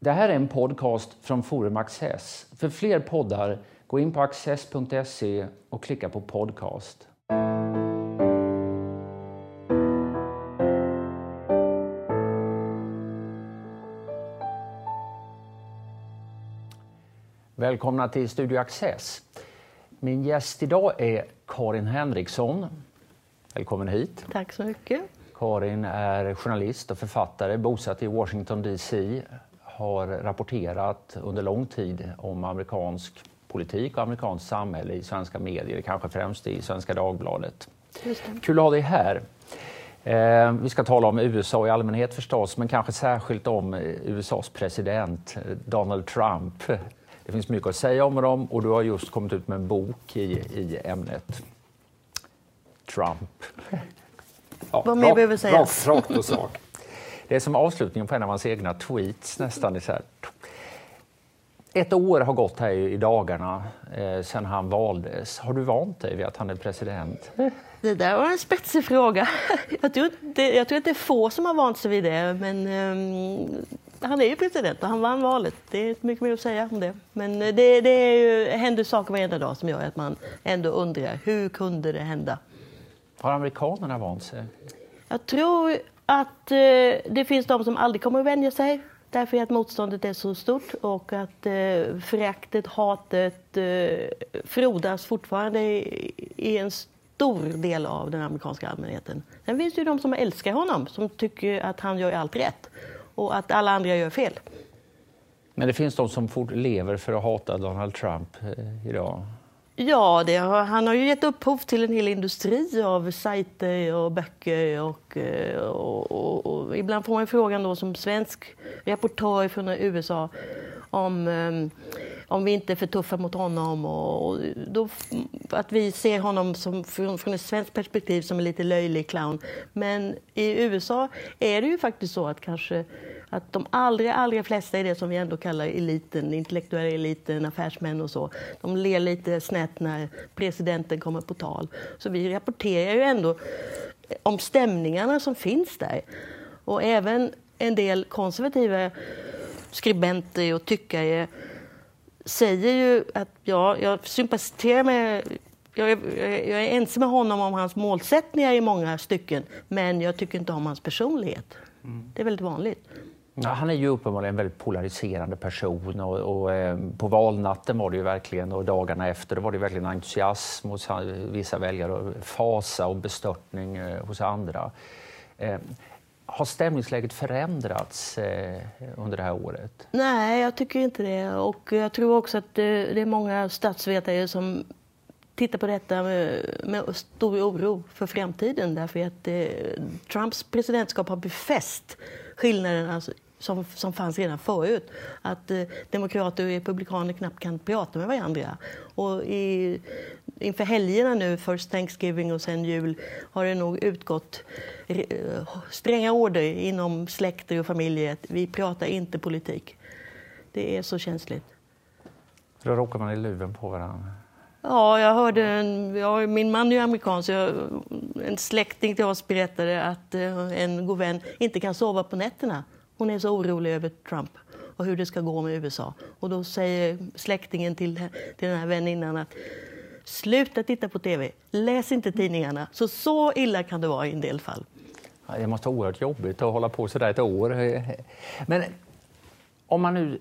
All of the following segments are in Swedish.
Det här är en podcast från Forum Access. För fler poddar, gå in på access.se och klicka på podcast. Välkomna till Studio Access. Min gäst idag är Karin Henriksson. Välkommen hit. Tack så mycket. Karin är journalist och författare bosatt i Washington DC. Har rapporterat under lång tid om amerikansk politik och amerikanskt samhälle i svenska medier, kanske främst i Svenska Dagbladet. Kul att ha dig här. Eh, vi ska tala om USA i allmänhet förstås, men kanske särskilt om eh, USAs president eh, Donald Trump. Det finns mycket att säga om dem och du har just kommit ut med en bok i, i ämnet Trump. Ja, Vad mer behöver sägas? Rakt, rakt på sak. Det är som avslutningen på en av hans egna tweets nästan. så här. Ett år har gått här i dagarna eh, sedan han valdes. Har du vant dig vid att han är president? Det där var en spetsig fråga. Jag tror, inte, jag tror att det är få som har vant sig vid det, men um, han är ju president och han vann valet. Det är inte mycket mer att säga om det. Men det, det är ju, händer saker varenda dag som gör att man ändå undrar, hur kunde det hända? Har amerikanerna vant sig? Jag tror att eh, det finns de som aldrig kommer att vänja sig därför att motståndet är så stort och att eh, föraktet, hatet eh, frodas fortfarande i, i en stor del av den amerikanska allmänheten. Sen finns det ju de som älskar honom, som tycker att han gör allt rätt och att alla andra gör fel. Men det finns de som lever för att hata Donald Trump eh, idag? Ja, har, han har ju gett upphov till en hel industri av sajter och böcker. Och, eh, och, och, och ibland får man frågan då som svensk reportör från USA om, eh, om vi inte är för tuffa mot honom. Och, då, att vi ser honom som, från, från ett svenskt perspektiv som en lite löjlig clown. Men i USA är det ju faktiskt så att kanske att de allra, allra flesta är det som vi ändå kallar eliten, intellektuella eliten, affärsmän och så. De ler lite snett när presidenten kommer på tal. Så vi rapporterar ju ändå om stämningarna som finns där. Och även en del konservativa skribenter och tyckare säger ju att ja, jag sympatiserar med jag är, jag är ense med honom om hans målsättningar i många stycken, men jag tycker inte om hans personlighet. Mm. Det är väldigt vanligt. Ja, han är ju uppenbarligen en väldigt polariserande person och, och eh, på valnatten var det ju verkligen och dagarna efter var det verkligen entusiasm hos vissa väljare och fasa och bestörtning eh, hos andra. Eh, har stämningsläget förändrats eh, under det här året? Nej, jag tycker inte det. Och jag tror också att det, det är många statsvetare som tittar på detta med, med, stor oro för framtiden därför att eh, Trumps presidentskap har befäst skillnaden alltså, som, som fanns redan förut. Att eh, demokrater och republikaner knappt kan prata med varandra. Och i, inför helgerna nu, först Thanksgiving och sen jul, har det nog utgått eh, stränga order inom släkter och familjer att vi pratar inte politik. Det är så känsligt. Då råkar man i luven på varandra? Ja, jag hörde en, ja, min man är ju amerikan, så jag, en släkting till oss berättade att eh, en god vän inte kan sova på nätterna hon är så orolig över Trump och hur det ska gå med USA. Och då säger släktingen till, till den här väninnan att sluta titta på tv, läs inte tidningarna. Så så illa kan det vara i en del fall. Det måste vara oerhört jobbigt att hålla på så där ett år. Men om man nu,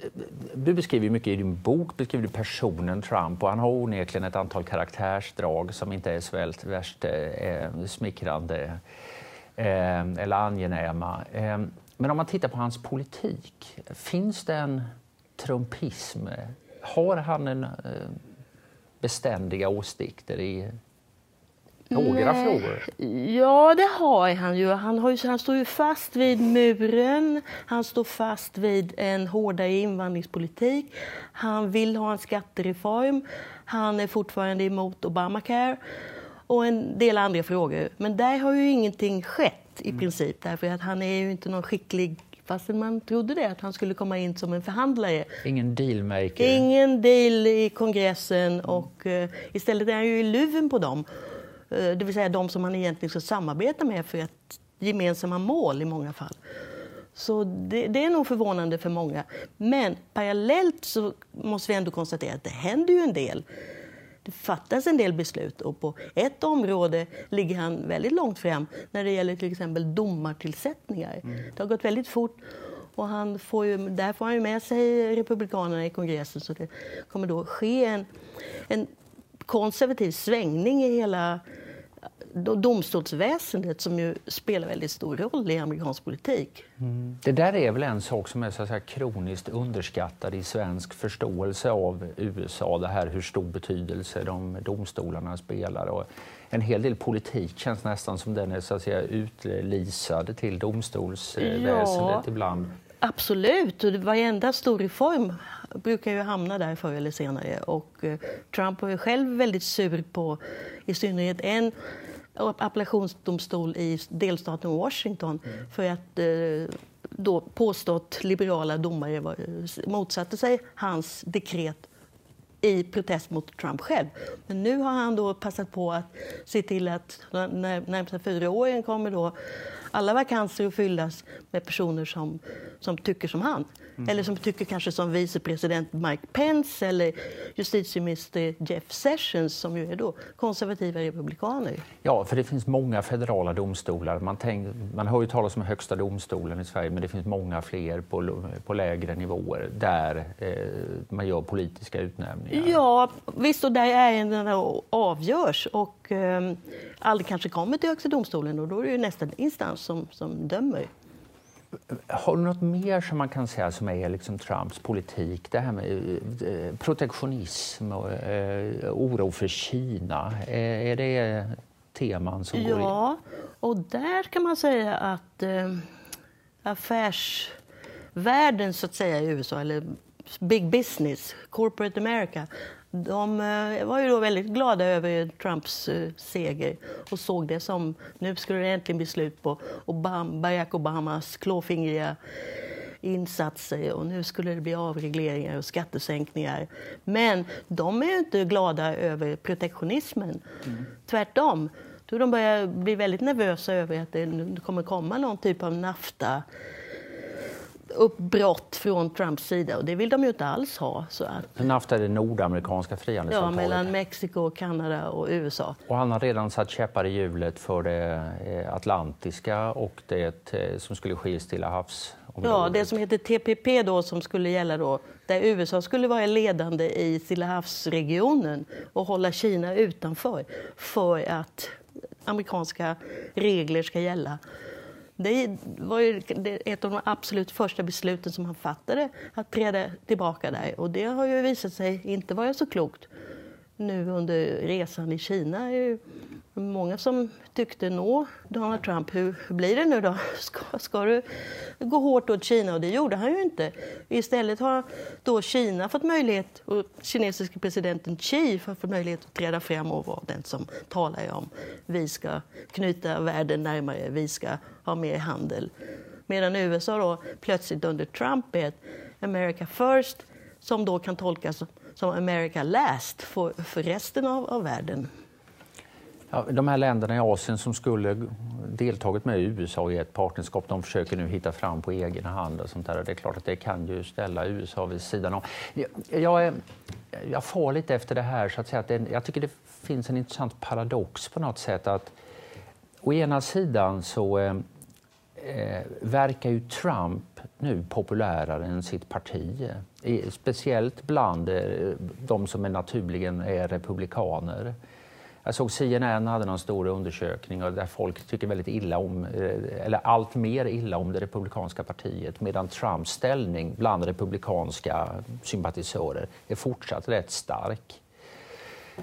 du beskriver mycket i din bok beskriver personen Trump och han har onekligen ett antal karaktärsdrag som inte är så värst eh, smickrande eh, eller angenäma. Eh, men om man tittar på hans politik, finns det en trumpism? Har han en eh, beständiga åsikter i några Nej. frågor? Ja, det har han ju. Han, har ju. han står ju fast vid muren. Han står fast vid en hårdare invandringspolitik. Han vill ha en skattereform. Han är fortfarande emot Obamacare och en del andra frågor. Men där har ju ingenting skett i mm. princip. Därför att han är ju inte någon skicklig fastän man trodde det, att han skulle komma in som en förhandlare. Ingen dealmaker? Ingen deal i kongressen och uh, istället är han ju i luven på dem. Uh, det vill säga de som han egentligen ska samarbeta med för ett gemensamma mål i många fall. Så det, det, är nog förvånande för många. Men parallellt så måste vi ändå konstatera att det händer ju en del. Det fattas en del beslut och på ett område ligger han väldigt långt fram när det gäller till exempel domartillsättningar. Mm. Det har gått väldigt fort och han får ju, där får han ju med sig Republikanerna i kongressen så det kommer då ske en, en konservativ svängning i hela domstolsväsendet som ju spelar väldigt stor roll i amerikansk politik. Mm. Det där är väl en sak som är så att säga, kroniskt underskattad i svensk förståelse av USA, det här hur stor betydelse de domstolarna spelar. Och en hel del politik känns nästan som den är så att säga, utlisad till domstolsväsendet ja, ibland. Absolut, och varenda stor reform brukar ju hamna där förr eller senare. Och eh, Trump var ju själv väldigt sur på i synnerhet en appellationsdomstol i delstaten Washington mm. för att eh, då påstått liberala domare var, motsatte sig hans dekret i protest mot Trump själv. Men nu har han då passat på att se till att när närmsta fyra åren kommer då alla vakanser att fyllas med personer som, som tycker som han. Mm. Eller som tycker kanske som vicepresident Mike Pence eller justitieminister Jeff Sessions som ju är då konservativa republikaner. Ja, för det finns många federala domstolar. Man, tänk, man hör ju talas om högsta domstolen i Sverige men det finns många fler på, på lägre nivåer där eh, man gör politiska utnämningar. Ja, visst och där ärendena avgörs och eh, aldrig kanske kommer till Högsta domstolen och då är det ju nästa instans som, som dömer. Har du något mer som man kan säga som är liksom Trumps politik? Det här med eh, protektionism och eh, oro för Kina. Eh, är det teman som ja, går Ja, och där kan man säga att eh, affärsvärlden så att säga i USA, eller big business, corporate America, de eh, var ju då väldigt glada över Trumps eh, seger och såg det som nu skulle det äntligen bli slut på Obama, Barack Obamas klåfingriga insatser och nu skulle det bli avregleringar och skattesänkningar. Men de är inte glada över protektionismen. Mm. Tvärtom. Då de börjar bli väldigt nervösa över att det kommer komma någon typ av NAFTA uppbrott från Trumps sida och det vill de ju inte alls ha. Så att, NAFTA är det nordamerikanska frihandelsavtalet? Ja, mellan Mexiko, Kanada och USA. Och han har redan satt käppar i hjulet för det eh, atlantiska och det eh, som skulle ske i Stilla havs Ja, det som heter TPP då som skulle gälla då, där USA skulle vara ledande i Stilla havsregionen och hålla Kina utanför för att amerikanska regler ska gälla. Det var ju ett av de absolut första besluten som han fattade, att träda tillbaka där. Och det har ju visat sig inte vara så klokt. Nu under resan i Kina är ju många som tyckte nå Donald Trump, hur, hur blir det nu då? Ska, ska du gå hårt åt Kina? Och det gjorde han ju inte. Istället har då Kina fått möjlighet, och kinesiska presidenten Xi har fått möjlighet att träda fram och vara den som talar om vi ska knyta världen närmare, vi ska ha mer handel. Medan USA då plötsligt under Trump är ett America first som då kan tolkas som America last för, för resten av, av världen. Ja, de här länderna i Asien som skulle deltagit med USA i ett partnerskap, de försöker nu hitta fram på egen hand. och sånt där. Det är klart att det kan ju ställa USA vid sidan om. Jag, jag, jag far lite efter det här, så att säga. Att det, jag tycker det finns en intressant paradox på något sätt. att Å ena sidan så eh, eh verkar ju Trump nu populärare än sitt parti. Speciellt bland eh, de som är naturligen är republikaner. Jag såg CNN hade någon stor undersökning där folk tycker väldigt illa om, eh, eller allt mer illa om det republikanska partiet medan Trumps ställning bland republikanska sympatisörer är fortsatt rätt stark.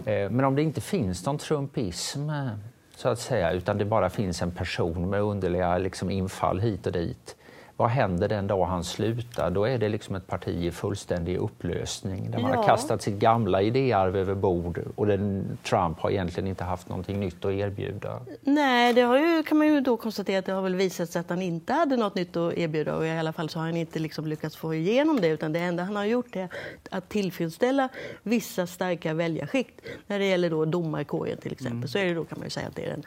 Eh, men om det inte finns någon trumpism eh, så att säga, utan det bara finns en person med underliga liksom, infall hit och dit vad händer den dag han slutar? Då är det liksom ett parti i fullständig upplösning där man ja. har kastat sitt gamla idéarv över bord och den, Trump har egentligen inte haft någonting nytt att erbjuda. Nej, det har ju, kan man ju då konstatera att det har väl visat sig att han inte hade något nytt att erbjuda och i alla fall så har han inte liksom lyckats få igenom det utan det enda han har gjort är att tillfredsställa vissa starka väljarskikt. När det gäller då domarkåren till exempel mm. så är det då kan man ju säga att det är den,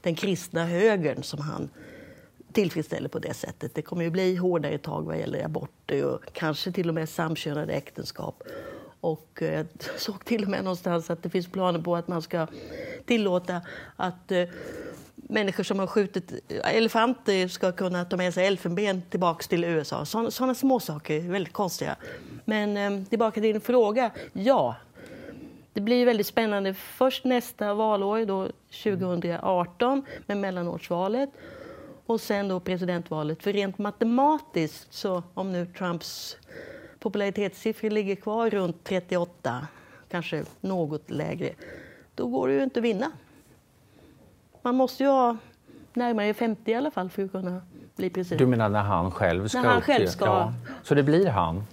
den kristna högern som han tillfredsställer på det sättet. Det kommer ju bli hårdare tag vad gäller aborter och kanske till och med samkönade äktenskap. Och eh, jag såg till och med någonstans att det finns planer på att man ska tillåta att eh, människor som har skjutit elefanter ska kunna ta med sig elfenben tillbaka till USA. Sådana små saker, väldigt konstiga. Men eh, tillbaka till din fråga. Ja, det blir väldigt spännande först nästa valår, då 2018, med mellanårsvalet och sen då presidentvalet. För rent matematiskt, så om nu Trumps popularitetssiffror ligger kvar runt 38, kanske något lägre, då går det ju inte att vinna. Man måste ju ha närmare 50 i alla fall för att kunna bli president. Du menar när han själv ska? När han själv ska. Ja. Så det blir han?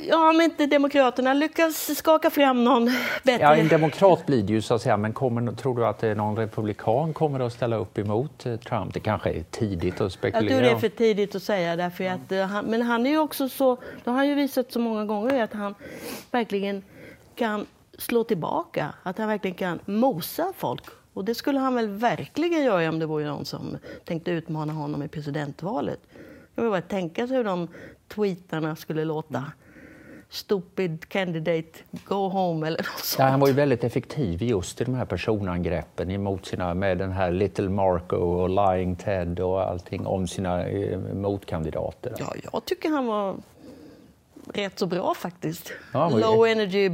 Ja, om inte Demokraterna lyckas skaka fram någon bättre... Ja, en demokrat blir det ju så att säga, men kommer, tror du att någon republikan kommer att ställa upp emot eh, Trump? Det kanske är tidigt att spekulera. Jag tror det är för tidigt att säga, därför att eh, han, men han är ju också så, det har han ju visat så många gånger att han verkligen kan slå tillbaka, att han verkligen kan mosa folk. Och det skulle han väl verkligen göra om det vore någon som tänkte utmana honom i presidentvalet. Jag vill bara tänka sig hur de tweetarna skulle låta stupid candidate, go home eller något sånt. Ja, han var ju väldigt effektiv just i de här personangreppen emot sina, med den här Little Marco och Lying Ted och allting om sina eh, motkandidater. Ja, jag tycker han var rätt så bra faktiskt. Ja, Low energy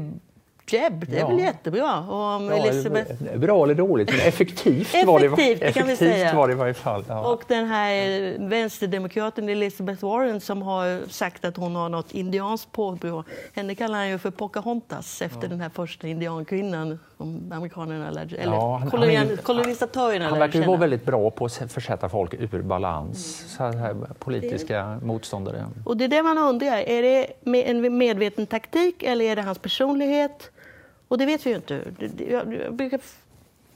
Jeb, det är ja. väl jättebra. Och om ja, Elizabeth... Bra eller dåligt, men effektivt, effektivt var det, det effektivt var det i varje fall. Ja. Och den här vänsterdemokraten Elizabeth Warren som har sagt att hon har något indianskt påbrå. Henne kallar han ju för Pocahontas efter den här första indiankvinnan som amerikanerna lärde eller ja, han, kolonial, kolonisatörerna Han verkar vara väldigt bra på att försätta folk ur balans, mm. så här politiska det. motståndare. Och det är det man undrar, är det en medveten taktik eller är det hans personlighet? Och det vet vi ju inte. Jag brukar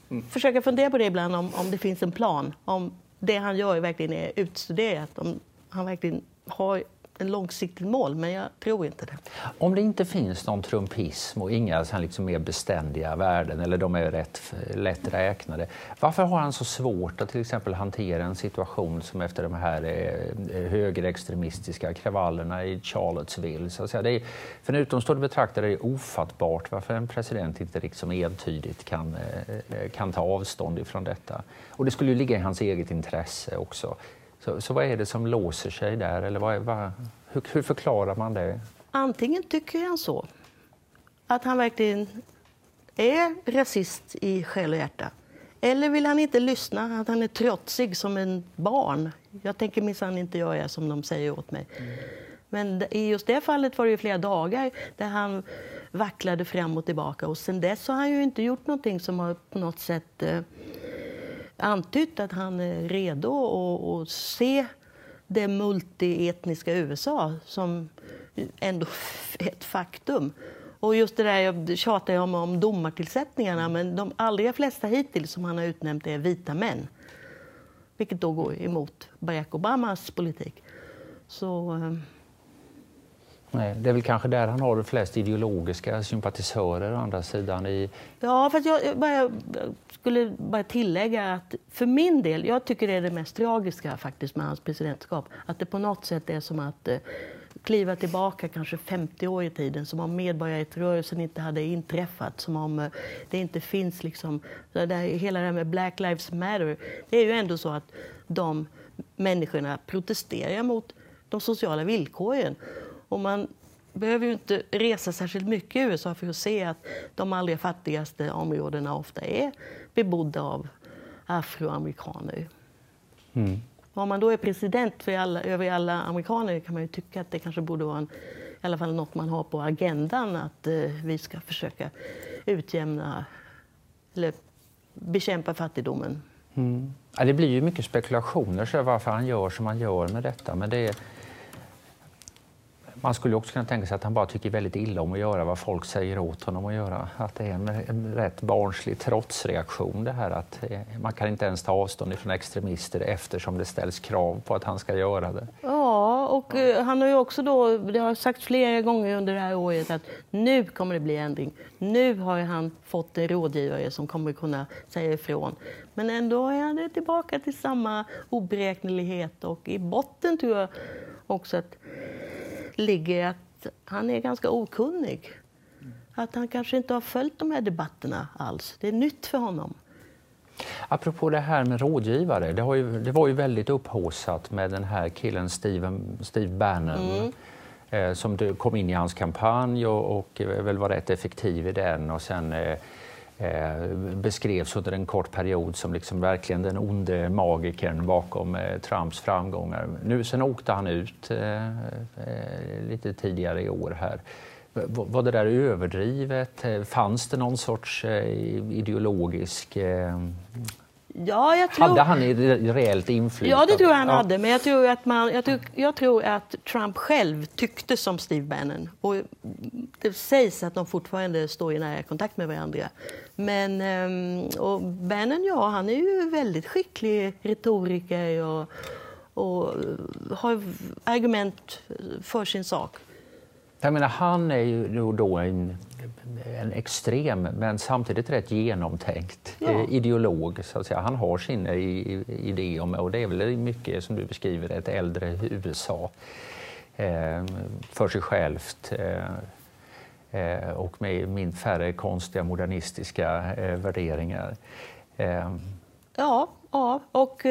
mm. försöka fundera på det ibland, om, om det finns en plan. Om det han gör verkligen är utstuderat. Om han verkligen har en långsiktigt mål, men jag tror inte det. Om det inte finns någon trumpism och inga liksom mer beständiga värden, eller de är rätt lätt räknade, varför har han så svårt att till exempel hantera en situation som efter de här eh, högerextremistiska kravallerna i Charlottesville? Så att säga. Det är, för en utomstående betraktare är det ofattbart varför en president inte liksom entydigt kan, eh, kan ta avstånd ifrån detta. Och det skulle ju ligga i hans eget intresse också. Så, så vad är det som låser sig där? Eller vad, vad, hur, hur förklarar man det? Antingen tycker han så, att han verkligen är rasist i själ och hjärta. Eller vill han inte lyssna, att han är trotsig som en barn. Jag tänker minsann inte göra som de säger åt mig. Men i just det fallet var det flera dagar där han vacklade fram och tillbaka. Och sen dess har han ju inte gjort någonting som har på något sätt eh, antytt att han är redo att se det multietniska USA som ändå ett faktum. Och just det där, jag tjatar jag om, om domartillsättningarna, men de allra flesta hittills som han har utnämnt är vita män. Vilket då går emot Barack Obamas politik. Så... Nej, det är väl kanske där han har flest ideologiska sympatisörer å andra sidan. I... Ja, fast jag bara, skulle bara tillägga att för min del, jag tycker det är det mest tragiska faktiskt med hans presidentskap. Att det på något sätt är som att eh, kliva tillbaka kanske 50 år i tiden, som om medborgarrättsrörelsen inte hade inträffat, som om eh, det inte finns liksom, det där, hela det här med Black Lives Matter. Det är ju ändå så att de människorna protesterar mot de sociala villkoren. Och man behöver ju inte resa särskilt mycket i USA för att se att de allra fattigaste områdena ofta är bebodda av afroamerikaner. Mm. Om man då är president för alla, över alla amerikaner kan man ju tycka att det kanske borde vara en, i alla fall något man har på agendan att eh, vi ska försöka utjämna eller bekämpa fattigdomen. Mm. Ja, det blir ju mycket spekulationer så varför han gör som han gör med detta. Men det är, man skulle också kunna tänka sig att han bara tycker väldigt illa om att göra vad folk säger åt honom att göra. Att det är en, en rätt barnslig trotsreaktion det här att eh, man kan inte ens ta avstånd från extremister eftersom det ställs krav på att han ska göra det. Ja, och eh, han har ju också då, det har sagts flera gånger under det här året att nu kommer det bli ändring. Nu har han fått en rådgivare som kommer kunna säga ifrån. Men ändå är han tillbaka till samma oberäknelighet och i botten tror jag också att ligger att han är ganska okunnig. Att han kanske inte har följt de här debatterna alls. Det är nytt för honom. Apropå det här med rådgivare, det, ju, det var ju väldigt upphaussat med den här killen Steven, Steve Bannon mm. eh, som kom in i hans kampanj och, och väl var rätt effektiv i den och sen eh, eh, beskrevs under en kort period som liksom verkligen den onde magikern bakom eh, Trumps framgångar. Nu, sen åkte han ut eh, eh, lite tidigare i år här. Var det där överdrivet? Eh, fanns det någon sorts eh, ideologisk... Eh, Ja, jag tror... Hade han reellt inflytande? Ja, det tror jag han ja. hade. Men jag tror, att man, jag, tror, jag tror att Trump själv tyckte som Steve Bannon. Och det sägs att de fortfarande står i nära kontakt med varandra. Men ehm, och Bannon, ja, han är ju väldigt skicklig retoriker och, och har argument för sin sak. Jag menar, han är ju då en, en extrem men samtidigt rätt genomtänkt ja. eh, ideolog. Så att säga. Han har sin idé om, och det är väl mycket som du beskriver, ett äldre USA eh, för sig självt. Eh, eh och med min färre konstiga modernistiska eh, värderingar. Eh, ja, ja, och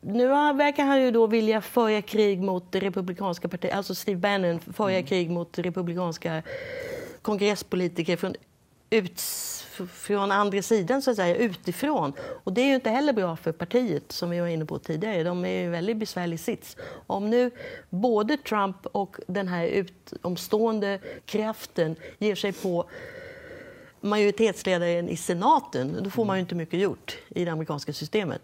nu verkar han ju då vilja föra krig mot det republikanska partiet, alltså Steve Bannon föra mm. krig mot republikanska kongresspolitiker från, ut, från andra sidan, så att säga, utifrån. Och det är ju inte heller bra för partiet, som vi var inne på tidigare. De är i en väldigt besvärlig sits. Om nu både Trump och den här utomstående kraften ger sig på majoritetsledaren i senaten, då får man ju inte mycket gjort i det amerikanska systemet.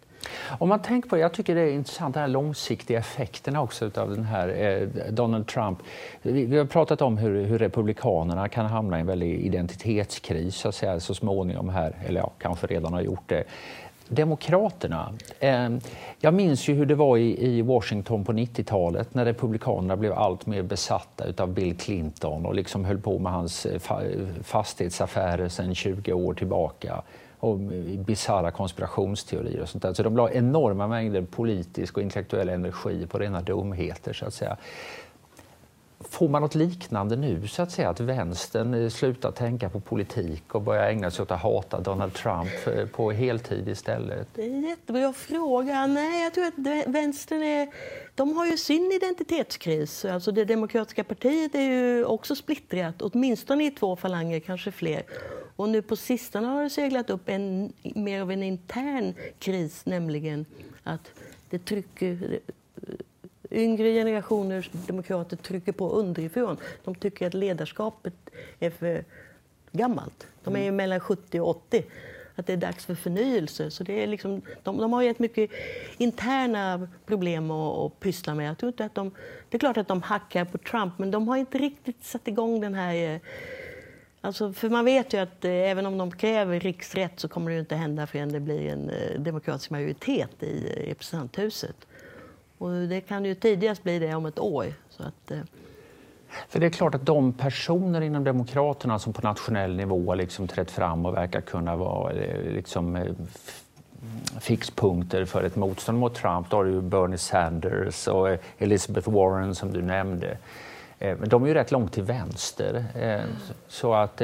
Om man tänker på, det, jag tycker det är intressant, de här långsiktiga effekterna också av den här eh, Donald Trump. Vi, vi, har pratat om hur, hur, Republikanerna kan hamna i en väldig identitetskris så, att säga, så småningom här, eller ja, kanske redan har gjort det. Demokraterna. Ehm, jag minns ju hur det var i, Washington på 90-talet när Republikanerna blev allt mer besatta av Bill Clinton och liksom höll på med hans eh, fastighetsaffärer sedan 20 år tillbaka och eh, bisarra konspirationsteorier och sånt där. Så de la enorma mängder politisk och intellektuell energi på rena dumheter så att säga. Får man något liknande nu, så att säga, att vänstern eh, slutar tänka på politik och börjar ägna sig åt att hata Donald Trump eh, på heltid istället? Det är en jättebra fråga. Nej, jag tror att vänstern är... De har ju sin identitetskris. Alltså det demokratiska partiet är ju också splittrat, åtminstone i två falanger, kanske fler. Och nu på sistone har det seglat upp en, mer av en intern kris, nämligen att det trycker yngre generationers demokrater trycker på underifrån. De tycker att ledarskapet är för gammalt. De är ju mm. mellan 70 och 80. Att det är dags för förnyelse. Så det är liksom, de, de har ju ett mycket interna problem att, att pyssla med. Jag tror inte att de, det är klart att de hackar på Trump, men de har inte riktigt satt igång den här eh, Alltså, för man vet ju att eh, även om de kräver riksrätt så kommer det inte hända förrän det blir en eh, demokratisk majoritet i eh, representanthuset. Och det kan ju tidigast bli det om ett år. Så att, eh. För det är klart att de personer inom Demokraterna som på nationell nivå liksom trätt fram och verkar kunna vara eh, liksom, eh, fixpunkter för ett motstånd mot Trump. Då har du Bernie Sanders och eh, Elizabeth Warren som du nämnde. Men de är ju rätt långt till vänster. Så att,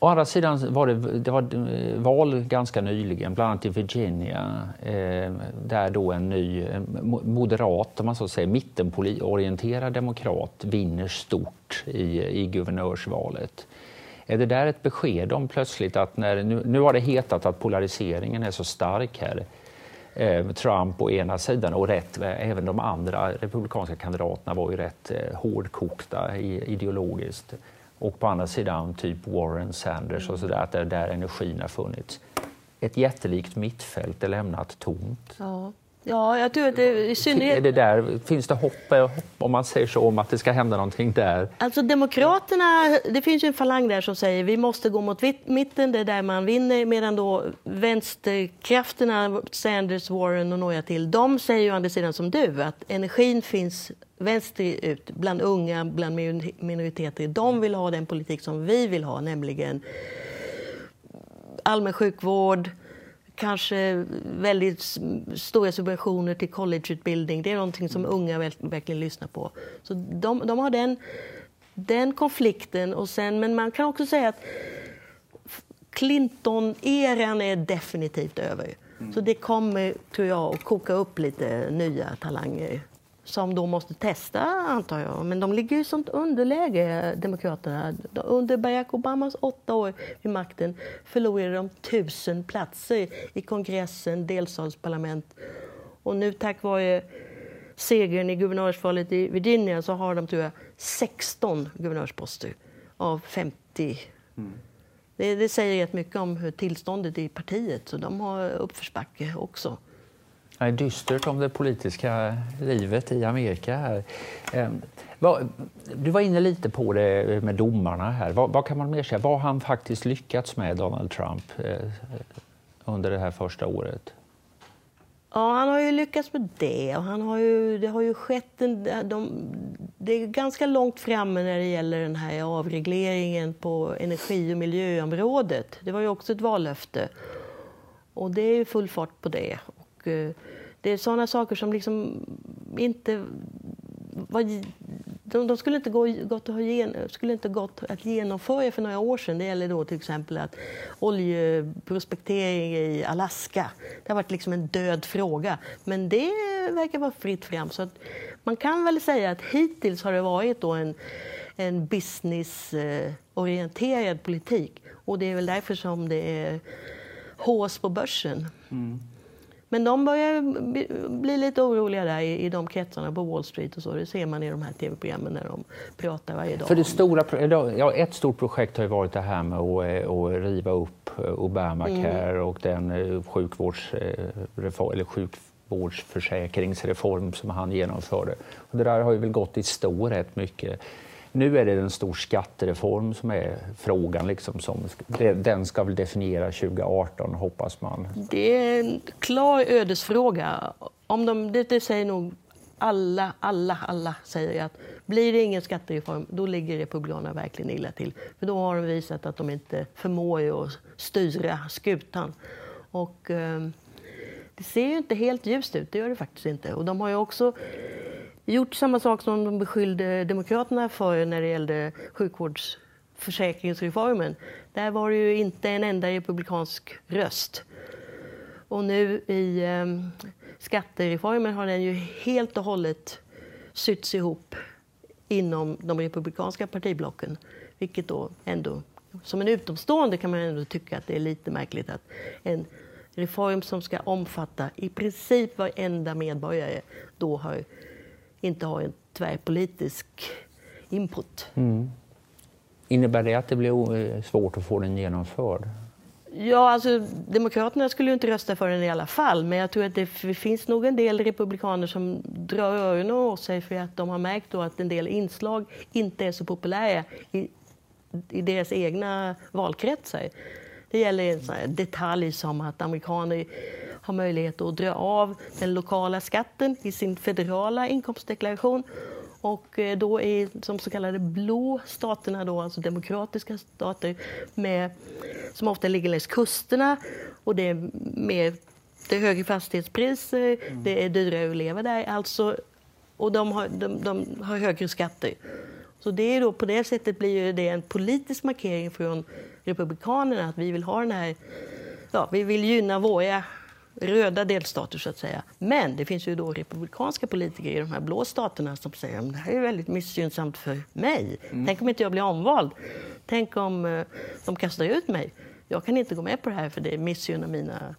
Å andra sidan var det, det var eh, val ganska nyligen, bland annat i Virginia, eh, där då en ny moderat, om man så säger, mittenorienterad demokrat vinner stort i, i guvernörsvalet. Är det där ett besked om plötsligt att när, nu, nu har det hetat att polariseringen är så stark här, eh, Trump å ena sidan och rätt, även de andra republikanska kandidaterna var ju rätt eh, hårdkokta ideologiskt och på andra sidan typ Warren, Sanders och sådär, att det är där energin har funnits. Ett jättelikt mittfält är lämnat tomt. Ja. Ja, jag tror att det, i synnerhet... Det där, finns det hopp, eh, om man säger så, om att det ska hända någonting där? Alltså Demokraterna, det finns ju en falang där som säger vi måste gå mot mitten, det är där man vinner, medan då vänsterkrafterna, Sanders, Warren och några till, de säger ju å andra sidan som du, att energin finns vänsterut, bland unga, bland minoriteter. De vill ha den politik som vi vill ha, nämligen allmän sjukvård, kanske väldigt stora subventioner till collegeutbildning. Det är någonting som unga verkligen lyssnar på. Så de, de har den, den konflikten. Och sen, men man kan också säga att Clinton-eran är definitivt över. Mm. Så det kommer, tror jag, att koka upp lite nya talanger som då måste testa, antar jag. Men de ligger i sånt underläge, Demokraterna. Under Barack Obamas åtta år vid makten förlorade de tusen platser i kongressen, delstatsparlament. Och nu tack vare segern i guvernörsvalet i Virginia så har de, tror jag, 16 guvernörsposter av 50. Mm. Det, det, säger rätt mycket om hur tillståndet i partiet, så de har uppförsbacke också. Det är dystert om det politiska livet i Amerika. här. Ehm, du var inne lite på det med domarna. här. Vad, kan man mer säga? Vad har han faktiskt lyckats med, Donald Trump, eh, under det här första året? Ja, han har ju lyckats med det. Och han har ju, det har ju skett en, de, det är ganska långt framme när det gäller den här avregleringen på energi och miljöområdet. Det var ju också ett vallöfte. Och det är ju full fart på det. Eh, det är sådana saker som liksom inte... Var, de, de, skulle inte gå, gått att skulle inte gått att genomföra för några år sedan. Det gäller då till exempel att oljeprospektering i Alaska. Det har varit liksom en död fråga. Men det verkar vara fritt fram. Så man kan väl säga att hittills har det varit då en, en businessorienterad politik. Och det är väl därför som det är hås på börsen. Mm. Men de börjar bli lite oroliga där i, i de kretsarna på Wall Street och så. Det ser man i de här tv-programmen när de pratar varje dag. För det stora, ja, ett stort projekt har ju varit det här med att, eh, att riva upp eh, Obamacare mm. och den eh, sjukvårdsreform, eller sjukvårdsförsäkringsreform som han genomförde. Och det där har ju väl gått i stå rätt mycket. Nu är det en stor skattereform som är frågan. Liksom, som, den ska väl definiera 2018, hoppas man. Det är en klar ödesfråga. Om de, det, det säger nog alla, alla, alla säger att blir det ingen skattereform, då ligger Republikanerna verkligen illa till. För då har de visat att de inte förmår att styra skutan. Och, eh, det ser ju inte helt ljust ut, det gör det faktiskt inte. Och de har ju också gjort samma sak som de beskyllde Demokraterna för när det gällde sjukvårdsförsäkringsreformen. Där var det ju inte en enda republikansk röst. Och nu i eh, skattereformen har den ju helt och hållet sytts ihop inom de republikanska partiblocken. Vilket då ändå, som en utomstående kan man ändå tycka att det är lite märkligt att en reform som ska omfatta i princip varenda medborgare då har inte har en tvärpolitisk input. Mm. Innebär det att det blir svårt att få den genomförd? Ja, alltså Demokraterna skulle ju inte rösta för den i alla fall, men jag tror att det finns nog en del republikaner som drar öronen åt sig för att de har märkt att en del inslag inte är så populära i, i deras egna valkretsar. Det gäller en detalj som att amerikaner har möjlighet att dra av den lokala skatten i sin federala inkomstdeklaration. Och eh, då i de så kallade blå staterna, då, alltså demokratiska stater med, som ofta ligger längs kusterna och det är, mer, det är högre fastighetspriser, mm. det är dyrare att leva där. Alltså, och de har, de, de har högre skatter. Så det är då, på det sättet blir det en politisk markering från Republikanerna att vi vill ha den här, ja, vi vill gynna våra röda delstater så att säga. Men det finns ju då republikanska politiker i de här blå staterna som säger att det här är väldigt missgynnsamt för mig. Mm. Tänk om inte jag blir omvald? Tänk om uh, de kastar ut mig? Jag kan inte gå med på det här för det missgynnar mina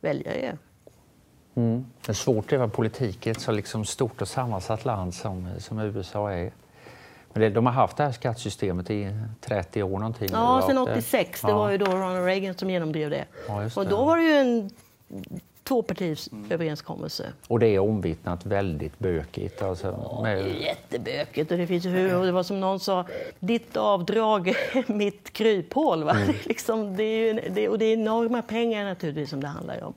väljare. Mm. Det är svårt att leva politik i ett så liksom stort och sammansatt land som, som USA är. Men det, de har haft det här skattesystemet i 30 år någonting. Ja, sedan 86. Det ja. var ju då Ronald Reagan som genomdrev det. Ja, och då var det ju en tvåpartiöverenskommelse. Och det är omvittnat väldigt bökigt. Alltså, med... Är jättebökigt och det finns hur, och det var som någon sa, ditt avdrag är mitt kryphål. Va? Mm. liksom, det är, det, och det är enorma pengar naturligtvis som det handlar om.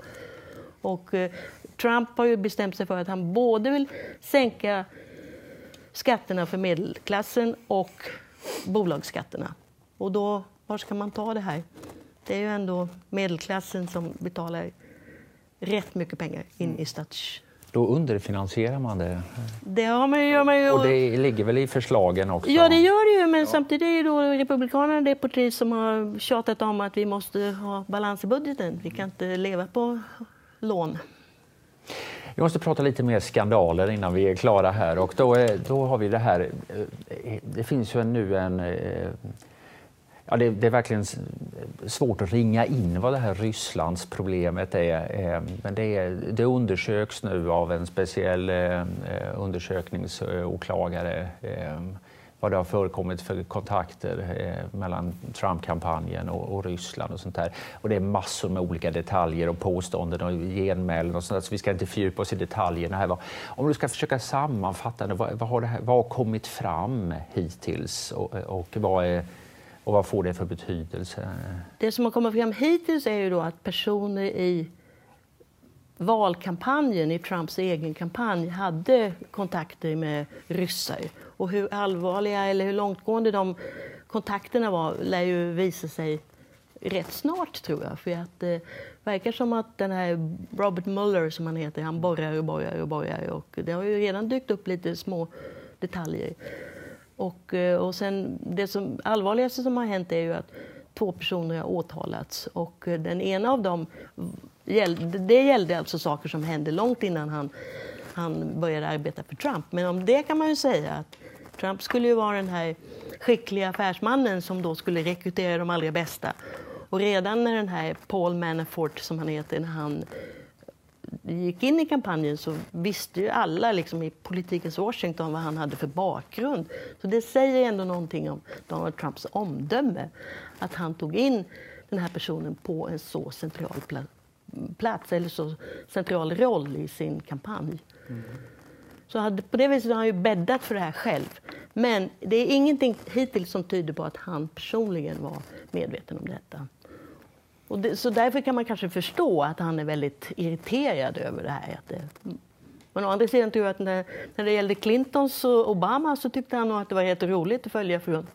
Och eh, Trump har ju bestämt sig för att han både vill sänka skatterna för medelklassen och bolagsskatterna. Och då, var ska man ta det här? Det är ju ändå medelklassen som betalar rätt mycket pengar in mm. i stats... Då underfinansierar man det. Det har man, gör man ju. Och det ligger väl i förslagen också? Ja, det gör det ju. Men ja. samtidigt är då Republikanerna det parti som har tjatat om att vi måste ha balans i budgeten. Vi kan inte leva på lån. Vi måste prata lite mer skandaler innan vi är klara här. Och då, då har vi det här. Eh, det finns ju nu en eh, Ja, det, det, är verkligen svårt att ringa in vad det här Rysslands problemet är. Eh, men det, är, det undersöks nu av en speciell eh, undersökningsåklagare eh, vad det har förekommit för kontakter mellan Trump-kampanjen och, och, Ryssland och sånt där. Och det är massor med olika detaljer och påståenden och genmälen och sånt där, så vi ska inte fördjupa oss i detaljerna här. Om du ska försöka sammanfatta det, vad, vad, har, det här, vad har kommit fram hittills och, och vad är och vad får det för betydelse? Det som har kommit fram hittills är ju då att personer i valkampanjen, i Trumps egen kampanj, hade kontakter med ryssar. Och hur allvarliga eller hur långtgående de kontakterna var lär ju visa sig rätt snart, tror jag. För att det verkar som att den här Robert Mueller, som han heter, han borrar och borrar och borrar. Och det har ju redan dykt upp lite små detaljer. Och, eh, och sen, det som, allvarligaste som har hänt är ju att två personer har åtalats. Och eh, den ena av dem, det gällde alltså saker som hände långt innan han, han började arbeta för Trump. Men om det kan man ju säga att Trump skulle ju vara den här skickliga affärsmannen som då skulle rekrytera de allra bästa. Och redan när den här Paul Manafort, som han heter, när han gick in i kampanjen så visste ju alla liksom, i politikens Washington vad han hade för bakgrund. Så det säger ändå någonting om Donald Trumps omdöme. Att han tog in den här personen på en så central plats eller så central roll i sin kampanj. Mm. Så hade, på det viset har han ju bäddat för det här själv. Men det är ingenting hittills som tyder på att han personligen var medveten om detta. Det, så därför kan man kanske förstå att han är väldigt irriterad över det här. Att det, men å andra sidan tror jag att när, när det gällde Clintons och Obama så tyckte han nog att det var helt roligt att följa, från,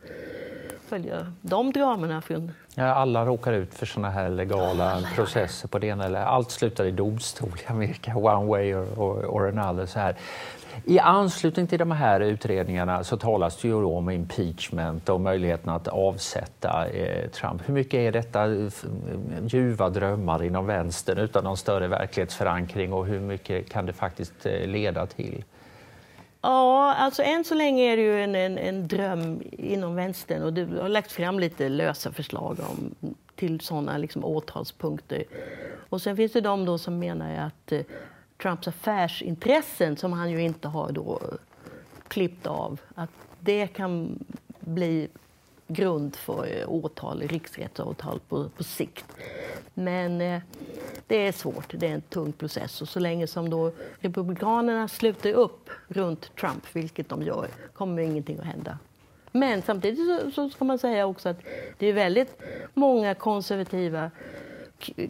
följa de dramerna. Från... Ja, alla råkar ut för såna här legala alla, processer på det ena eller allt slutar i domstol i Amerika, one way or, or, or another. Så här. I anslutning till de här utredningarna så talas det ju om impeachment och möjligheten att avsätta eh, Trump. Hur mycket är detta ljuva drömmar inom vänstern utan någon större verklighetsförankring och hur mycket kan det faktiskt eh, leda till? Ja, alltså än så länge är det ju en, en, en dröm inom vänstern och det har lagt fram lite lösa förslag om, till sådana liksom åtalspunkter. Och sen finns det de då som menar att eh, Trumps affärsintressen som han ju inte har då eh, klippt av, att det kan bli grund för eh, åtal, riksrättsåtal på, på sikt. Men eh, det är svårt, det är en tung process och så länge som då Republikanerna sluter upp runt Trump, vilket de gör, kommer ingenting att hända. Men samtidigt så, så ska man säga också att det är väldigt många konservativa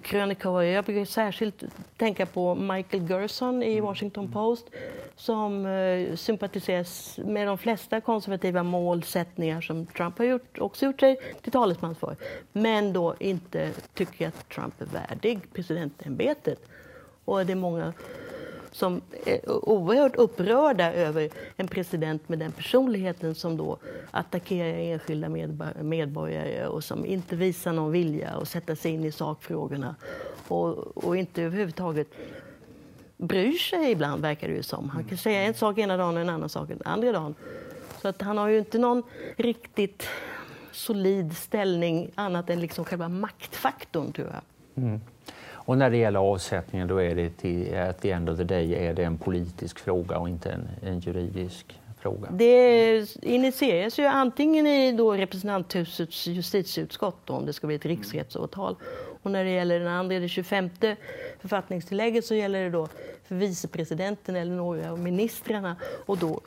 krönikörer. Jag brukar särskilt tänka på Michael Gerson i mm. Washington Post som eh, sympatiserar med de flesta konservativa målsättningar som Trump har gjort, också gjort sig till talesman för. Men då inte tycker att Trump är värdig presidentämbetet. Och det är många som är oerhört upprörda över en president med den personligheten som då attackerar enskilda medborgare och som inte visar någon vilja att sätta sig in i sakfrågorna och, och inte överhuvudtaget bryr sig ibland, verkar det ju som. Han kan säga en sak ena dagen och en annan sak den andra dagen. Så att han har ju inte någon riktigt solid ställning annat än liksom själva maktfaktorn, tror jag. Mm. Och när det gäller avsättningen då är det till, at the end of the day är det en politisk fråga och inte en, en juridisk fråga. Det initieras ju antingen i då representanthusets justitieutskott då, om det ska bli ett riksrättsåtal. Och när det gäller den andra, det 25 författningstillägget, så gäller det då för vicepresidenten eller några av ministrarna och då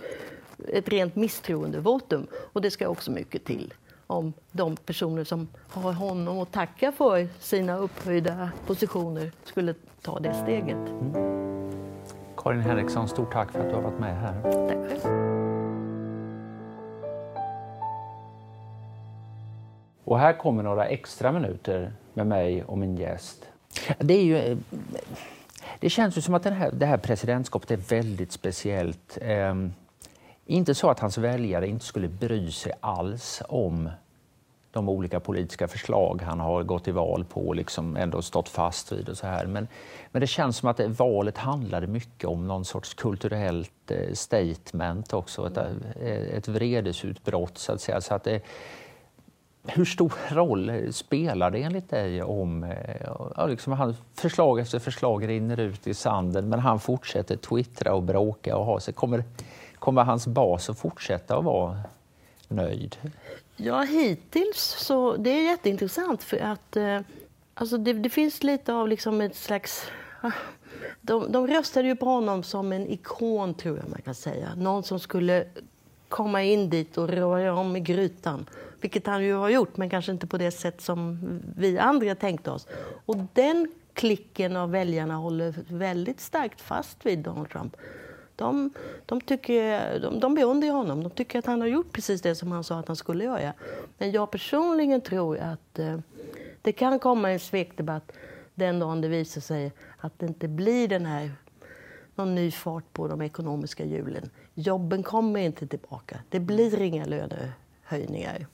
ett rent misstroendevotum. Och det ska också mycket till om de personer som har honom att tacka för sina upphöjda positioner skulle ta det steget. Mm. Karin Henriksson, stort tack för att du har varit med här. Tack själv. Och här kommer några extra minuter med mig och min gäst. Det, är ju, det känns ju som att här, det här presidentskapet är väldigt speciellt. Eh, inte så att hans väljare inte skulle bry sig alls om de olika politiska förslag han har gått till val på och liksom ändå stått fast vid. och så här. Men, men det känns som att det, valet handlade mycket om någon sorts kulturellt eh, statement också, ett, eh, ett vredesutbrott så att säga. Så att det, hur stor roll spelar det enligt dig om eh, ja, liksom han, förslag efter förslag rinner ut i sanden men han fortsätter twittra och bråka och ha sig. Kommer, kommer hans bas att fortsätta att vara nöjd? Ja, hittills så det är jätteintressant för att eh, alltså det, det, finns lite av liksom ett slags de, de röstade ju på honom som en ikon, tror jag man kan säga. Någon som skulle komma in dit och röra om i grytan. Vilket han ju har gjort, men kanske inte på det sätt som vi andra tänkte oss. Och den klicken av väljarna håller väldigt starkt fast vid Donald Trump. De, de, tycker, de, de beundrar honom. De tycker att han har gjort precis det som han sa att han skulle göra. Men jag personligen tror att eh, det kan komma en svekdebatt den dagen det visar sig att det inte blir den här någon ny fart på de ekonomiska hjulen. Jobben kommer inte tillbaka. Det blir inga lönehöjningar.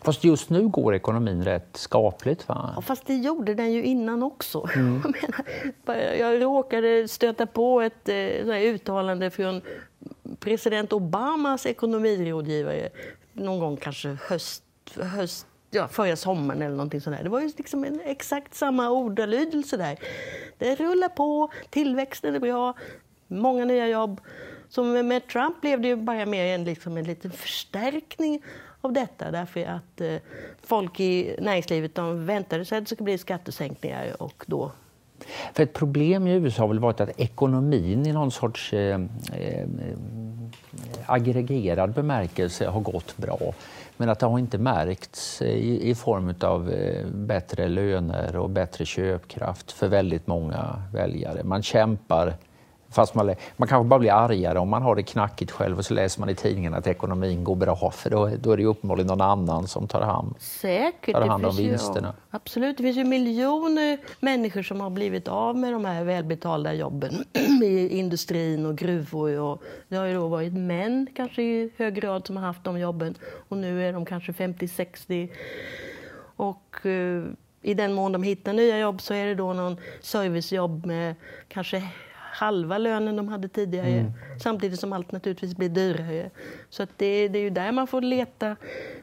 Fast just nu går ekonomin rätt skapligt va? Ja, fast det gjorde den ju innan också. Mm. Jag, menar, jag råkade stöta på ett eh, uttalande från president Obamas ekonomirådgivare någon gång kanske höst, höst ja, förra sommaren eller någonting sådär. Det var ju liksom en, exakt samma ordalydelse där. Det rullar på, tillväxten är bra, många nya jobb. Så med Trump blev det ju bara mer en, liksom en liten förstärkning av detta därför att eh, folk i näringslivet de väntade sig att det skulle bli skattesänkningar och då för ett problem i USA har väl varit att ekonomin i någon sorts eh, eh, eh, aggregerad bemärkelse har gått bra. Men att det har inte märkts eh, i, i form av eh, bättre löner och bättre köpkraft för väldigt många väljare. Man kämpar Fast man, man kanske bara blir argare om man har det knackigt själv och så läser man i tidningen att ekonomin går bra för då, då är det uppenbarligen någon annan som tar hand, Säkert, tar hand om vinsterna. Ju, absolut, det finns ju miljoner människor som har blivit av med de här välbetalda jobben i industrin och gruvor. Och det har ju då varit män kanske i hög grad som har haft de jobben och nu är de kanske 50-60. Och uh, i den mån de hittar nya jobb så är det då någon servicejobb med kanske halva lönen de hade tidigare. Mm. Samtidigt som allt naturligtvis blir dyrare. Så att det, det är ju där man får leta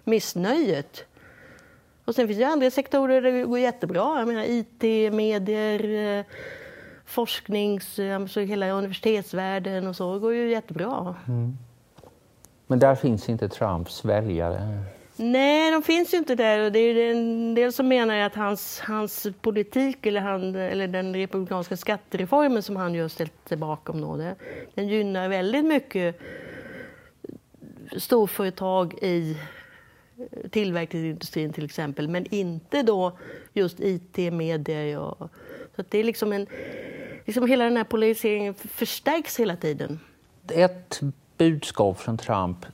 missnöjet. Och sen finns det andra sektorer där det går jättebra. Jag menar IT, medier, eh, forsknings, alltså hela universitetsvärlden och så går ju jättebra. Mm. Men där finns inte Trumps väljare? Nej, de finns ju inte där. Och det är en del som menar att hans, hans politik eller, han, eller den republikanska skattereformen som han just ställt sig bakom då, det, den gynnar väldigt mycket storföretag i eh, tillverkningsindustrin till exempel, men inte då just IT, medier och... Så det är liksom en... Liksom hela den här polariseringen förstärks hela tiden. Ett budskap från Trump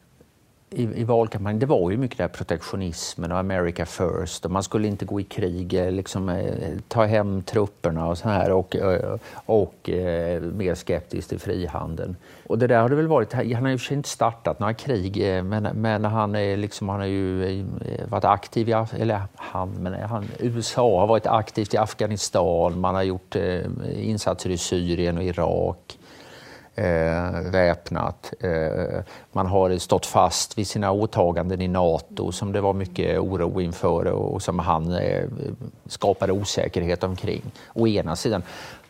i, i valkampanjen, det var ju mycket där protektionismen och America first och man skulle inte gå i krig, eh, liksom, eh, ta hem trupperna och så här och, eh, och, och mer skeptisk till frihandeln. Och det där har det väl varit, han har ju för sig inte startat några krig men, men han, är liksom, han har ju varit aktiv i, eller han, men han, USA har varit aktivt i Afghanistan, man har gjort insatser i Syrien och Irak eh, väpnat. Eh, man har stått fast vid sina åtaganden i Nato som det var mycket oro inför och som han eh, skapade osäkerhet omkring, å ena sidan.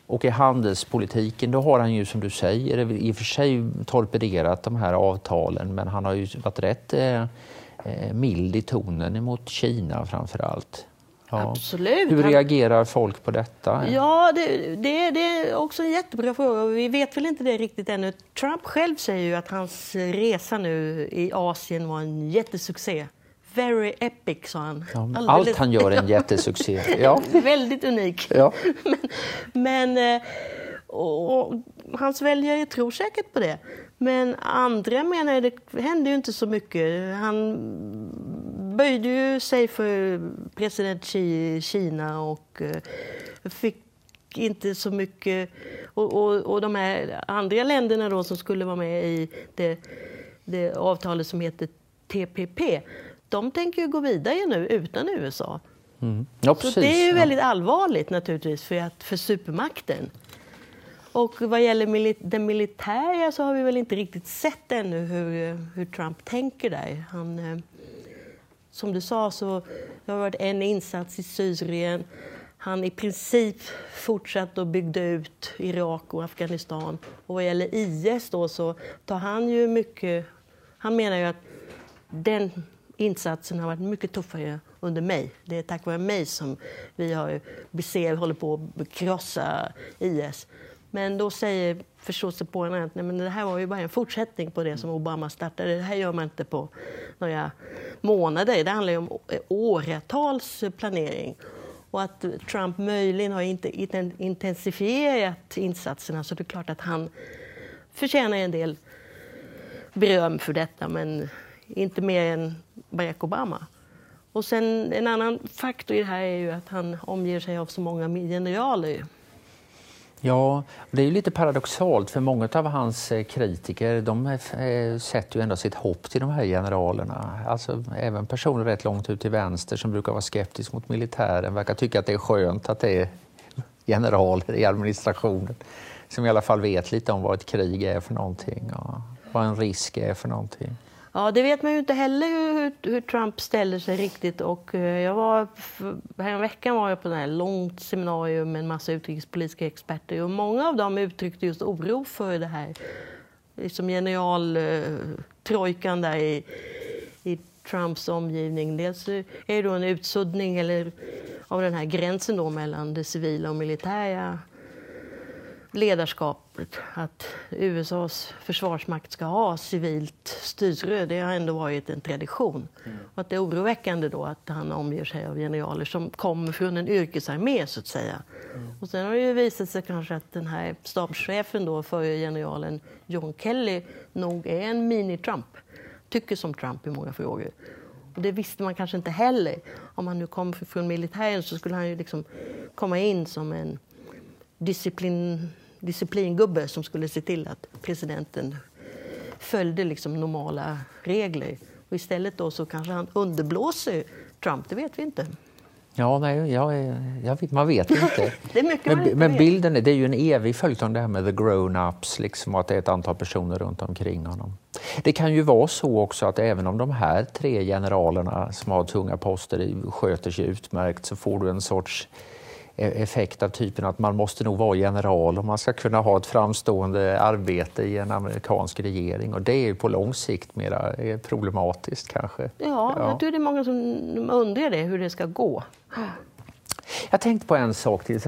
Och i handelspolitiken då har han ju som du säger i och för sig torpederat de här avtalen men han har ju varit rätt eh, eh mild i tonen mot Kina framför allt. Ja. Absolut. Hur reagerar folk på detta? Ja, det, det, det är också en jättebra fråga. Vi vet väl inte det riktigt ännu. Trump själv säger ju att hans resa nu i Asien var en jättesuccé. Very epic, sa han. Ja, allt han gör är en jättesuccé. Ja. Väldigt unik. Ja. Men eh, och, och, hans väljare tror säkert på det. Men andra menar det hände ju inte så mycket. Han böjde ju sig för president Xi i Kina och eh, fick inte så mycket... Och, och, och de här andra länderna då som skulle vara med i det, det avtalet som heter TPP, de tänker ju gå vidare nu utan USA. Mm. Ja, Så det är ju väldigt allvarligt naturligtvis för, att, för supermakten. Och vad gäller mili- den militära så har vi väl inte riktigt sett ännu hur, hur Trump tänker där. Han, eh, som du sa så det har varit en insats i Syrien. Han i princip fortsatte och byggde ut Irak och Afghanistan. Och vad gäller IS då så tar han ju mycket... Han menar ju att den insatsen har varit mycket tuffare under mig. Det är tack vare mig som vi har ser, håller på att krossa IS. Men då säger förståsigpåarna att nej, men det här var ju bara en fortsättning på det som Obama startade. Det här gör man inte på några månader. Det handlar ju om åratals planering. Och att Trump möjligen har inte inten- intensifierat insatserna så det är klart att han förtjänar en del beröm för detta, men inte mer än Barack Obama. Och sen en annan faktor i det här är ju att han omger sig av så många generaler. Ja, det är ju lite paradoxalt för många av hans eh, kritiker de eh, sätter ju ändå sitt hopp till de här generalerna. Alltså även personer rätt långt ut till vänster som brukar vara skeptiska mot militären verkar tycka att det är skönt att det är generaler i administrationen som i alla fall vet lite om vad ett krig är för någonting och vad en risk är för någonting. Ja, det vet man ju inte heller hur, hur Trump ställer sig riktigt. Och eh, jag var, veckan var jag på ett långt seminarium med en massa utrikespolitiska experter och många av dem uttryckte just oro för det här eh, liksom generaltrojkan eh, där i, i Trumps omgivning. Dels är det då en utsuddning eller, av den här gränsen då mellan det civila och militära ledarskapet. Att USAs försvarsmakt ska ha civilt styre, det har ändå varit en tradition. Och att det är oroväckande då att han omger sig av generaler som kommer från en yrkesarmé så att säga. Och sen har det ju visat sig kanske att den här stabschefen då, förre generalen John Kelly, nog är en mini-Trump. Tycker som Trump i många frågor. Och det visste man kanske inte heller. Om han nu kom från militären så skulle han ju liksom komma in som en disciplin, disciplingubbe som skulle se till att presidenten följde liksom normala regler. Och istället då så kanske han underblåser Trump, det vet vi inte. Ja, nej, jag, jag vet, man vet inte. Men, inte men vet. bilden är, det är ju en evig följetong det här med the grown-ups, liksom, att det är ett antal personer runt omkring honom. Det kan ju vara så också att även om de här tre generalerna som har tunga poster sköter sig utmärkt så får du en sorts effekt av typen att man måste nog vara general om man ska kunna ha ett framstående arbete i en amerikansk regering och det är ju på lång sikt mera eh, problematiskt kanske. Ja, Ja. jag tror det är många som undrar det, hur det ska gå. Jag tänkte på en sak till.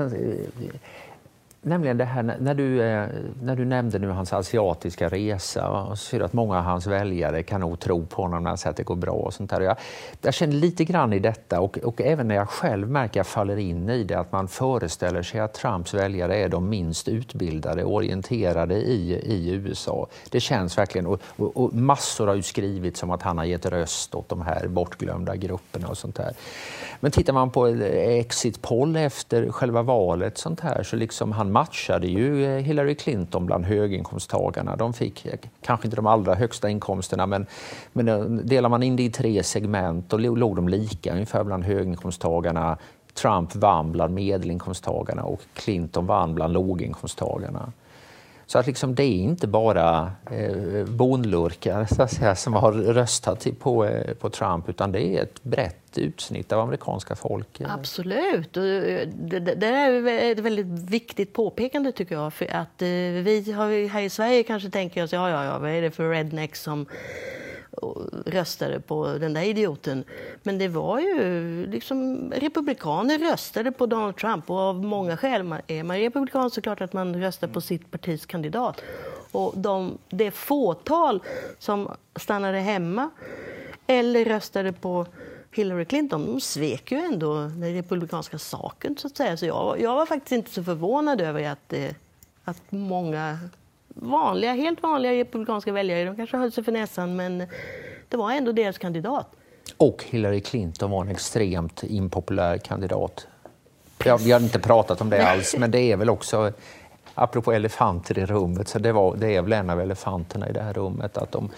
Nämligen det här när- du, eh, när du nämnde nu hans asiatiska resa och så ser att många av hans väljare kan nog tro på honom när han säger att det går bra. och sånt där. Jag, jag känner lite grann i detta och, och även när jag själv märker att jag faller in i det att man föreställer sig att Trumps väljare är de minst utbildade och orienterade i, i USA. Det känns verkligen och, och, och massor har ju skrivits om att han har gett röst åt de här bortglömda grupperna och sånt där. Men tittar man på eh, exit poll efter själva valet sånt här så liksom han matchade ju eh, Hillary Clinton bland höginkomsttagarna. De fick eh, kanske inte de allra högsta inkomsterna men, men eh, delar man in det i tre segment då låg de lika ungefär bland höginkomsttagarna. Trump vann bland medelinkomsttagarna och Clinton vann bland låginkomsttagarna. Så att liksom det är inte bara eh, bonlurkar så att säga, som har röstat till- på, eh, på Trump utan det är ett brett utsnitt av amerikanska folket? Absolut. Eh, det, det, är ett väldigt viktigt påpekande tycker jag. För att eh, vi har här i Sverige kanske tänker oss, ja, ja, ja, vad är det för rednecks som röstade på den där idioten. Men det var ju liksom, republikaner röstade på Donald Trump och av många skäl. Är man republikan så klart att man röstar på sitt partis kandidat. Och de, det fåtal som stannade hemma eller röstade på Hillary Clinton, de svek ju ändå den republikanska saken. så att säga. Så jag, jag var faktiskt inte så förvånad över att, eh, att många vanliga, helt vanliga republikanska väljare, de kanske höll sig för näsan, men det var ändå deras kandidat. Och Hillary Clinton var en extremt impopulär kandidat. Ja, vi har inte pratat om det alls, men det är väl också, apropå elefanter i rummet, så det, var, det är väl en av elefanterna i det här rummet, att de,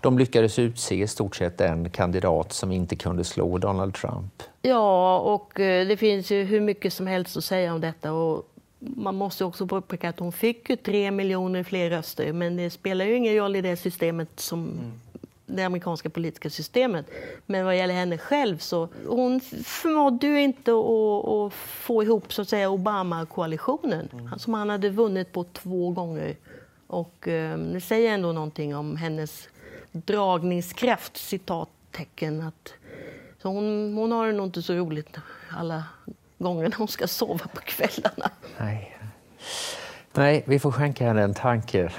de lyckades utse i stort sett en kandidat som inte kunde slå Donald Trump. Ja, och eh, det finns ju hur mycket som helst att säga om detta. Och man måste också påpeka att hon fick ju tre miljoner fler röster, men det spelar ju ingen roll i det systemet som mm. det amerikanska politiska systemet. Men vad gäller henne själv så hon förmådde ju inte att, få ihop så att säga Obama-koalitionen mm. som han hade vunnit på två gånger. Och eh, det säger ändå någonting om hennes dragningskraft, citattecken. Att, så hon, hon har det nog inte så roligt alla gånger när hon ska sova på kvällarna. Nej, Nej vi får skänka henne en tanke.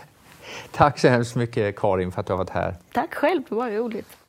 Tack så hemskt mycket Karin för att du har varit här. Tack själv, det var roligt.